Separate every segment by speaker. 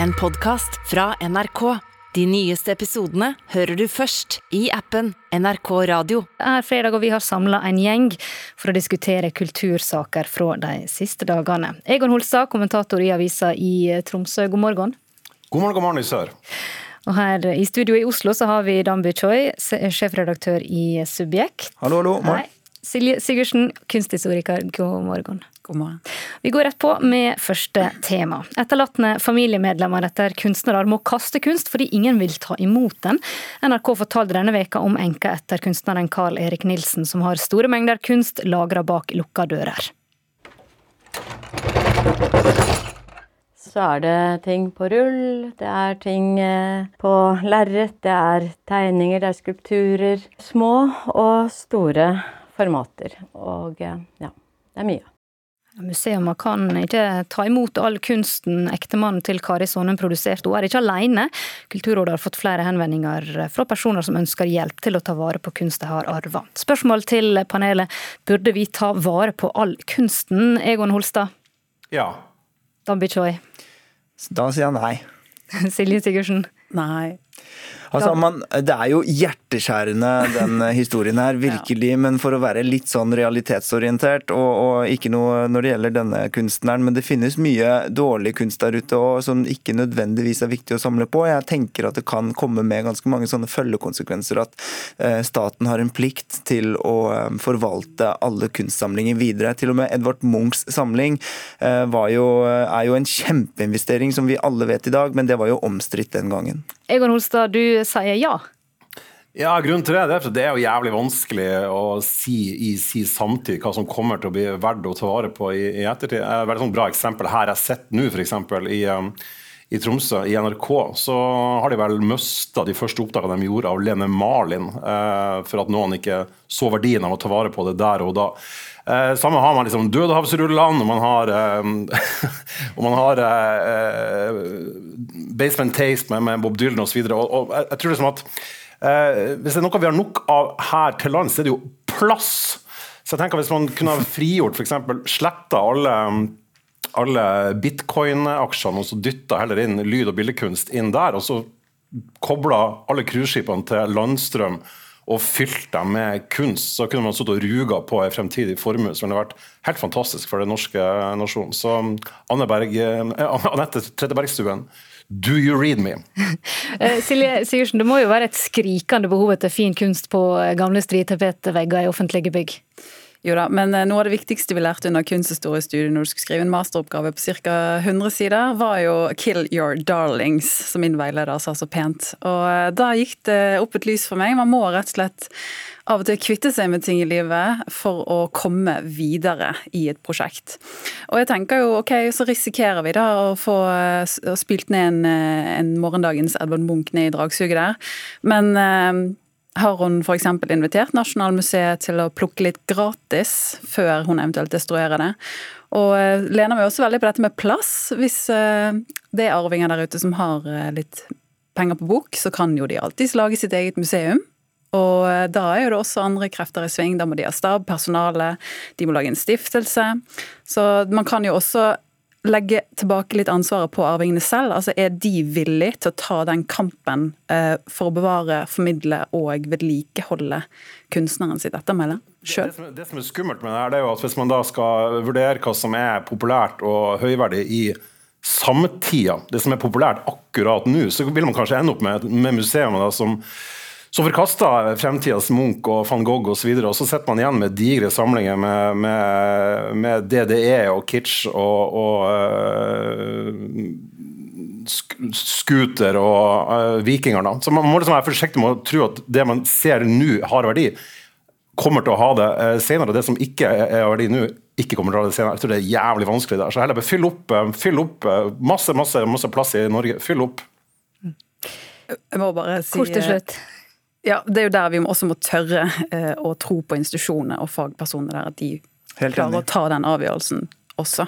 Speaker 1: en podkast fra NRK. De nyeste episodene hører du først i appen NRK Radio.
Speaker 2: Det er fredag, og vi har samla en gjeng for å diskutere kultursaker fra de siste dagene. Egon Holstad, kommentator i avisa i Tromsø, god morgen.
Speaker 3: God morgen, god morgen i sør.
Speaker 2: Og her i studio i Oslo så har vi Dan Buchoi, sjefredaktør i Subjekt.
Speaker 4: Hallo, hallo. Morgen.
Speaker 2: Hei. Silje Sigurdsen, kunsthistoriker, god morgen.
Speaker 5: God morgen.
Speaker 2: Vi går rett på med første tema. Etterlatne familiemedlemmer etter kunstnere må kaste kunst fordi ingen vil ta imot den. NRK fortalte denne veka om enka etter kunstneren Carl Erik Nilsen, som har store mengder kunst lagra bak lukka dører.
Speaker 5: Så er det ting på rull, det er ting eh, på lerret, det er tegninger, det er skulpturer. Små og store formater. Og eh, ja, det er mye.
Speaker 2: Museet kan ikke ta imot all kunsten ektemannen til Kari Sonum produserte. Hun er ikke alene. Kulturrådet har fått flere henvendinger fra personer som ønsker hjelp til å ta vare på kunst de har arva. Spørsmål til panelet. Burde vi ta vare på all kunsten? Egon Holstad?
Speaker 3: Ja.
Speaker 2: Dan Bichoy?
Speaker 4: Da sier jeg nei.
Speaker 2: Silje Sigurdsen?
Speaker 5: Nei.
Speaker 4: Altså, man, det er jo hjerteskjærende, den historien her, virkelig. ja. Men for å være litt sånn realitetsorientert, og, og, ikke noe når det gjelder denne kunstneren. Men det finnes mye dårlig kunst der ute og, som ikke nødvendigvis er viktig å samle på. Jeg tenker at det kan komme med ganske mange sånne følgekonsekvenser. At eh, staten har en plikt til å eh, forvalte alle kunstsamlinger videre. Til og med Edvard Munchs samling eh, jo, er jo en kjempeinvestering, som vi alle vet i dag, men det var jo omstridt den gangen.
Speaker 2: Egon Holstad, du sier ja?
Speaker 3: Ja, grunnen til det, er at det er jo jævlig vanskelig å si i si samtid hva som kommer til å bli verdt å ta vare på i, i ettertid. Et veldig sånn bra eksempel her jeg sitter nå, f.eks. i um, i Tromsø, i NRK, så har de vel mista de første opptakene de gjorde av Lene Marlin, eh, for at noen ikke så verdien av å ta vare på det der og da. Eh, samme har man liksom Dødehavsrullene, og man har, eh, og man har eh, Basement Taste med, med Bob Dylan osv. Og, og, og jeg tror liksom at eh, hvis det er noe vi har nok av her til lands, så er det jo plass. Så jeg tenker Hvis man kunne ha frigjort f.eks. sletta alle alle bitcoin-aksjene og så dytta heller inn lyd- og bildekunst inn der. Og så kobla alle cruiseskipene til landstrøm og fylt dem med kunst, så kunne man sittet og ruga på en fremtidig formue som ville vært helt fantastisk for den norske nasjonen. Så Anne Berg, eh, Anette Trettebergstuen, do you read me?
Speaker 2: Eh, Silje Sigurdsen, det må jo være et skrikende behov etter fin kunst på gamle stritapetevegger i offentlige bygg?
Speaker 5: Jo da, men eh, noe av det viktigste vi lærte under kunsthistoriestudiet når du skulle skrive en masteroppgave på ca. 100 sider, var jo 'Kill your darlings', som min veileder sa så pent. Og eh, da gikk det opp et lys for meg. Man må rett og slett av og til kvitte seg med ting i livet for å komme videre i et prosjekt. Og jeg tenker jo ok, så risikerer vi da å få eh, spilt ned en, en morgendagens Edvard Munch ned i dragsuget der. Men har hun f.eks. invitert Nasjonalmuseet til å plukke litt gratis før hun eventuelt destruerer det. Og eh, lener meg også veldig på dette med plass. Hvis eh, det er arvinger der ute som har eh, litt penger på bok, så kan jo de alltids lage sitt eget museum. Og da er jo det også andre krefter i sving. Da må de ha stab, personale, de må lage en stiftelse. Så man kan jo også legge tilbake litt ansvaret på arvingene selv? Altså Er de villige til å ta den kampen eh, for å bevare, formidle og vedlikeholde kunstneren sitt ettermæle sjøl?
Speaker 3: Det, det, som er skummelt med det her, det er jo at hvis man da skal vurdere hva som er populært og høyverdig i samtida, det som er populært akkurat nå, så vil man kanskje ende opp med, med museer som så forkasta fremtidas Munch og van Gogh osv. Og, så videre, og så sitter man igjen med digre samlinger med, med, med DDE og kitsch og, og uh, scooter og uh, vikinger. Da. Så man må liksom være forsiktig med å tro at det man ser nå, har verdi. Kommer til å ha det uh, senere. Det som ikke er verdi nå, ikke kommer til å ha det senere. Jeg tror det er jævlig vanskelig der. Så heller bare fyll opp, fyll opp masse, masse, masse plass i Norge. Fyll opp.
Speaker 5: Jeg må bare si
Speaker 2: Kort til slutt.
Speaker 5: Ja, det er jo der vi også må tørre eh, å tro på institusjoner og fagpersoner der, at de Helt klarer enig. å ta den avgjørelsen også.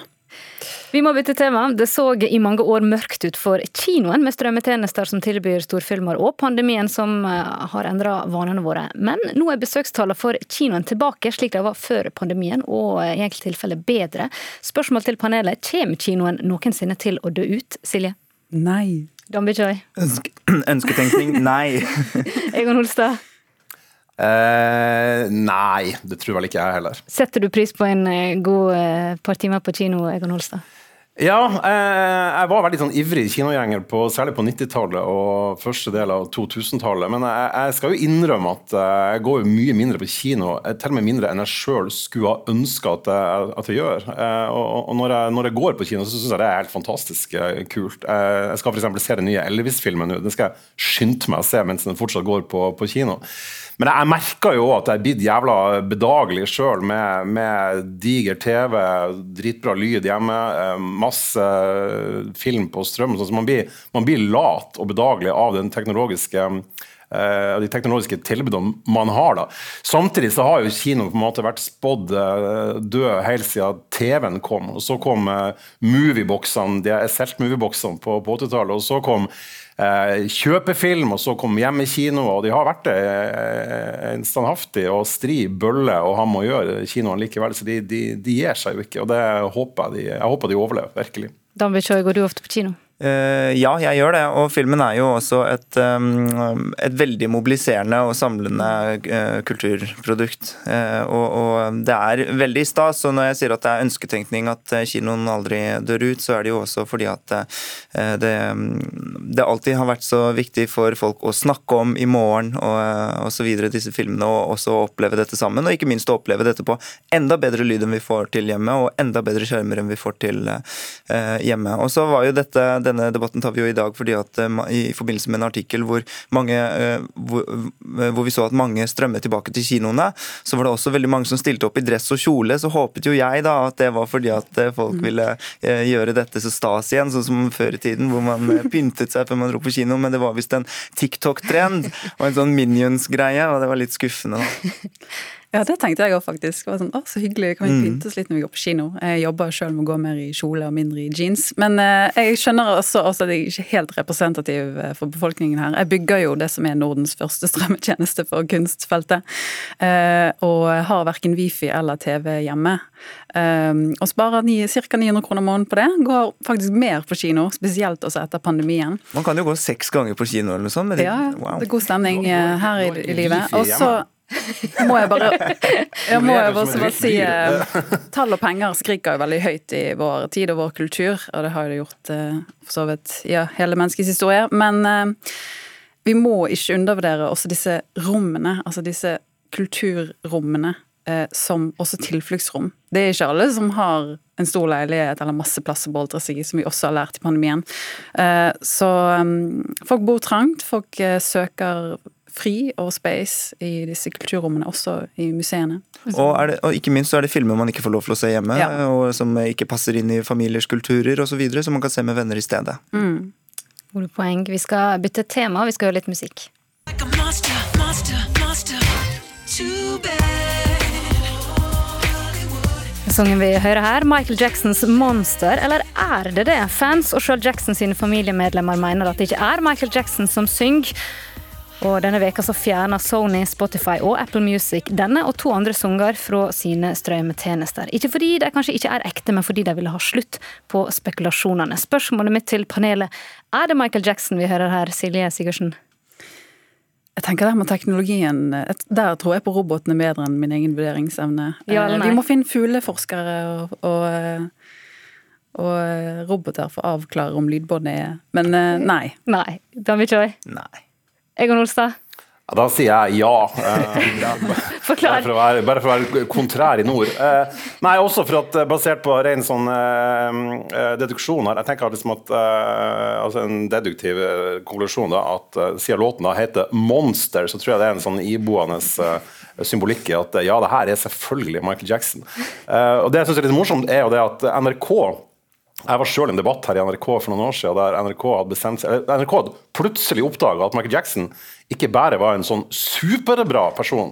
Speaker 2: Vi må bytte tema. Det så i mange år mørkt ut for kinoen, med strømmetjenester som tilbyr storfilmer, og pandemien som eh, har endra vanene våre. Men nå er besøkstallene for kinoen tilbake, slik de var før pandemien, og i enkelte tilfeller bedre. Spørsmål til panelet. Kommer kinoen noensinne til å dø ut, Silje?
Speaker 5: Nei.
Speaker 2: Dambi Choi.
Speaker 4: Ønske, ønsketenkning? Nei.
Speaker 2: Egon Holstad.
Speaker 3: Eh, nei, det tror vel ikke jeg heller.
Speaker 2: Setter du pris på en eh, god eh, par timer på kino, Egon Holstad?
Speaker 3: Ja, eh, jeg var veldig sånn ivrig kinogjenger, på, særlig på 90-tallet og første del av 2000-tallet. Men jeg, jeg, skal jo innrømme at eh, jeg går mye mindre på kino, eh, til og med mindre enn jeg sjøl skulle ha ønska at, at, jeg gjør. Og, og når, jeg, når, jeg, går på kino, så syns jeg det er helt fantastisk kult. Jeg skal f.eks. se den nye Elvis-filmen nå. Den skal jeg skynde meg å se mens den fortsatt går på, på kino. Men jeg merka jo at jeg er blitt jævla bedagelig sjøl med, med, diger TV, dritbra lyd hjemme, masse film på strøm. Så man blir, man blir lat og bedagelig av den teknologiske uh, de teknologiske tilbudene man har. da. Samtidig så har jo kino på en måte vært spådd uh, død helt siden TV-en kom. og Så kom uh, movieboksene, de Selt-movieboksene på, på 80-tallet. og så kom Eh, kjøpefilm, og så komme hjem i kino. Og de har vært det en standhaftig og stri bølle å ha med å gjøre, kinoene likevel. Så de, de, de, gir seg jo ikke, og det håper jeg de, jeg håper de overlever, virkelig.
Speaker 2: Dan Bichoy, går du ofte på kino?
Speaker 4: Uh, ja, jeg gjør det. Og filmen er jo også et, um, et veldig mobiliserende og samlende uh, kulturprodukt. Uh, og, og, det er veldig stas. Og når jeg sier at det er ønsketenkning at kinoen aldri dør ut, så er det jo også fordi at det, det, alltid har vært så viktig for folk å snakke om i morgen og så videre, disse filmene, og også oppleve dette sammen. Og ikke minst å oppleve dette på enda bedre lyd enn vi får til hjemme, og enda bedre skjermer enn vi får til hjemme. Og så var jo dette denne debatten tar vi jo i dag fordi at eh, i forbindelse med en artikkel hvor, mange, eh, hvor, eh, hvor vi så at mange strømmet tilbake til kinoene, så var det også veldig mange som stilte opp i dress og kjole. Så håpet jo jeg da at det var fordi at folk mm. ville gjøre dette så stas igjen, sånn som før i tiden, hvor man pyntet seg før man dro på kino. Men det var visst en TikTok-trend og en sånn Minions-greie, og det var litt skuffende. da.
Speaker 5: Ja, det tenkte jeg òg, faktisk. Det var sånn, å, Så hyggelig, kan vi mm. pynte oss litt når vi går på kino? Jeg jobber sjøl med å gå mer i kjole og mindre i jeans. Men eh, jeg skjønner også, også, at jeg ikke er helt representativ eh, for befolkningen her. Jeg bygger jo det som er Nordens første strømmetjeneste for kunstfeltet. Eh, og har verken wifi eller TV hjemme. Eh, og sparer ca. 900 kroner måneden på det. Går faktisk mer på kino, spesielt også etter pandemien.
Speaker 4: Man kan jo gå seks ganger på kino eller noe sånt.
Speaker 5: ja, wow. det er god stemning eh, her i, i livet. Og så må jeg bare jeg må jeg bare, bare si eh, Tall og penger skriker jo veldig høyt i vår tid og vår kultur, og det har det gjort eh, for så vidt ja, hele menneskets historie. Men eh, vi må ikke undervurdere også disse rommene, altså disse kulturrommene, som også tilfluktsrom. Det er ikke alle som har en stor leilighet eller masse plass å boltre seg i, som vi også har lært i pandemien. Så folk bor trangt, folk søker fri og space i disse kulturrommene, også i museene.
Speaker 4: Og, det, og, ikke minst så er det filmer man ikke får lov til å se hjemme, ja. og som ikke passer inn i familiers kulturer osv., som man kan se med venner i stedet.
Speaker 2: Mm. Gode poeng. Vi skal bytte tema, og vi skal høre litt musikk. Monster, monster, monster, Sangen vi hører her, Michael Jacksons 'Monster', eller er det det? Fans og sjøl Jackson sine familiemedlemmer mener at det ikke er Michael Jackson som synger. Og denne veka så fjerna Sony, Spotify og Apple Music denne og to andre sanger fra sine strømmetjenester. Ikke fordi de kanskje ikke er ekte, men fordi de ville ha slutt på spekulasjonene. Spørsmålet mitt til panelet er det Michael Jackson vi hører her, Silje Sigurdsen?
Speaker 5: Jeg tenker der med teknologien Der tror jeg på robotene bedre enn min egen vurderingsevne. Ja, Vi må finne fugleforskere og, og, og roboter for å avklare om lydbåndet er Men nei. nei.
Speaker 2: Nei. Dami Choi?
Speaker 4: Nei.
Speaker 2: Egon Olstad?
Speaker 3: Ja, da sier jeg ja. Eh,
Speaker 2: Forklar.
Speaker 3: Bare for, være, bare for, å være, kontrær i nord. Eh, nei, også for at eh, basert på ren sånn deduksjon her Jeg tenker liksom at altså En deduktiv konklusjon, da, at siden låten da heter 'Monster', så tror jeg det er en sånn iboende symbolikk i at ja, det her er selvfølgelig Michael Jackson. og det jeg syns er litt morsomt, er jo det at NRK jeg var sjøl i en debatt her i NRK for noen år siden der NRK hadde bestemt seg, NRK hadde plutselig oppdaga at Michael Jackson ikke bare var en sånn superbra person.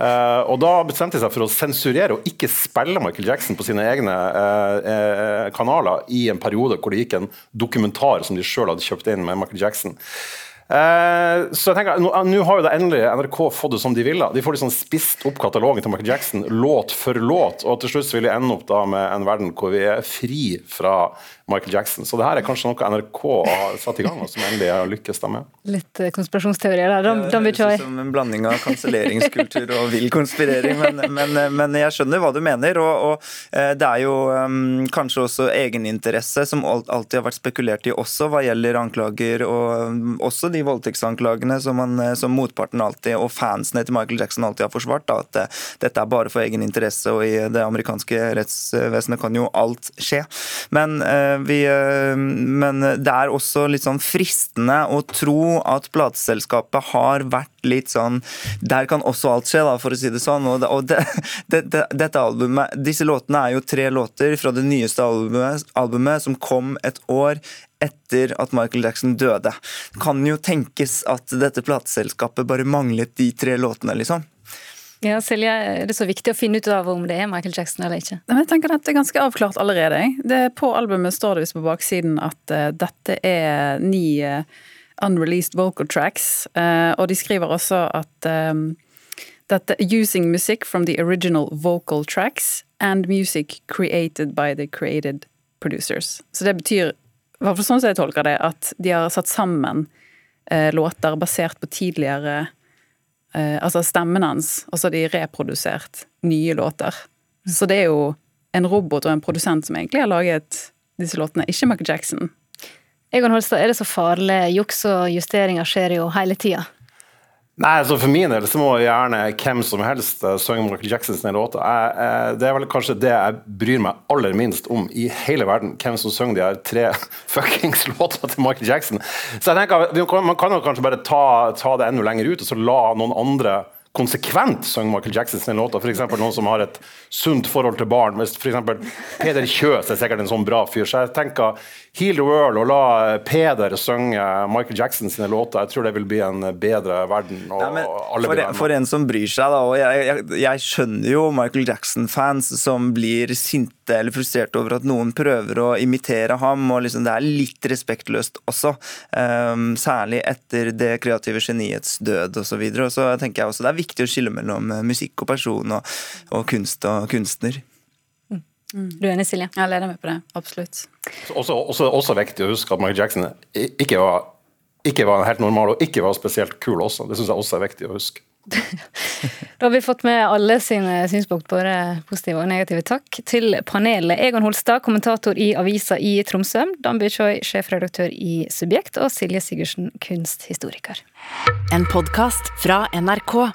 Speaker 3: Eh, og da bestemte de seg for å sensurere og ikke spille Michael Jackson på sine egne eh, eh, kanaler i en periode hvor det gikk en dokumentar som de sjøl hadde kjøpt inn med Michael Jackson. Eh, så jeg tenker, Nå har jo det endelig NRK fått det som de ville. De får liksom spist opp katalogen til Michael Jackson låt for låt. Og til slutt vil de ende opp da med en verden hvor vi er fri fra Michael Jackson. Så det her er kanskje noe NRK har satt i gang, og som endelig har lykkes da med.
Speaker 2: Litt eh, konspirasjonsteorier der. Da, blir
Speaker 4: det som en blanding av kanselleringskultur og vill konspirering, men, men, men, jeg skjønner hva du mener. Og, og det er jo um, kanskje også egeninteresse som alltid har vært spekulert i også hva gjelder anklager, og um, også de voldtektsanklagene som, man, eh, som, motparten alltid, og fansene til Michael Jackson alltid har forsvart. Da, at eh, dette er bare for egen interesse, og i det amerikanske rettsvesenet kan jo alt skje. Men, uh, vi, uh, men det er også litt sånn fristende å tro at plateselskapet har vært litt sånn Der kan også alt skje, da, for å si det sånn. Og, det, og det, det, dette albumet, Disse låtene er jo tre låter fra det nyeste albumet, albumet som kom et år etter at Michael Jackson døde. Det kan jo tenkes at dette plateselskapet bare manglet de tre låtene, liksom.
Speaker 2: Ja, Silje, Er det så viktig å finne ut av om det er Michael Jackson eller ikke?
Speaker 5: Jeg tenker at Det er ganske avklart allerede. Det, på albumet står det visst på baksiden at uh, dette er ni uh, unreleased vocal tracks. Uh, og de skriver også at um, dette using music from the original vocal tracks and music created by the created producers. Så det betyr hvert fall sånn som jeg tolker det, at de har satt sammen eh, låter basert på tidligere eh, Altså stemmen hans, og så har de reprodusert nye låter. Så det er jo en robot og en produsent som egentlig har laget disse låtene, ikke Michael Jackson.
Speaker 2: Egon Holstad, er det så farlig? Juks og justeringer skjer jo hele tida.
Speaker 3: Nei, altså For min del så må gjerne hvem som helst uh, synge Michael Jacksons låter. Det er vel kanskje det jeg bryr meg aller minst om i hele verden. Hvem som synger de her tre fuckings låtene til Michael Jackson. Så jeg tenker Man kan jo kanskje bare ta, ta det enda lenger ut og så la noen andre konsekvent synger Michael Jackson sine låter. F.eks. noen som har et sunt forhold til barn. Hvis eksempel Peder Kjøs er sikkert en sånn bra fyr. Så jeg tenker Heal the World og la Peder synge Michael Jackson sine låter. Jeg tror det vil bli en bedre verden.
Speaker 4: Ja, for, for, en som bryr seg, da. Og jeg, jeg, jeg skjønner jo Michael Jackson-fans som blir sinte eller frustrerte over at noen prøver å imitere ham. og liksom Det er litt respektløst også. Um, særlig etter det kreative geniets død osv. Så, videre. og så tenker jeg også det er viktig å skille mellom eh, musikk og person og, og kunst og kunstner.
Speaker 2: Mm. Du er enig, Silje?
Speaker 5: Jeg leder meg på det. Absolutt.
Speaker 3: Også, også, også, viktig å huske at Michael Jackson ikke var, ikke var helt normal og ikke var spesielt kul også. Det syns jeg også er viktig å huske.
Speaker 2: da har vi fått med alle sine synspunkt, både positive og negative. Takk til panelet. Egon Holstad, kommentator i avisa i Tromsø. Dan Bychoi, sjefredaktør i Subjekt. Og Silje Sigurdsen, kunsthistoriker.
Speaker 1: En podkast fra NRK.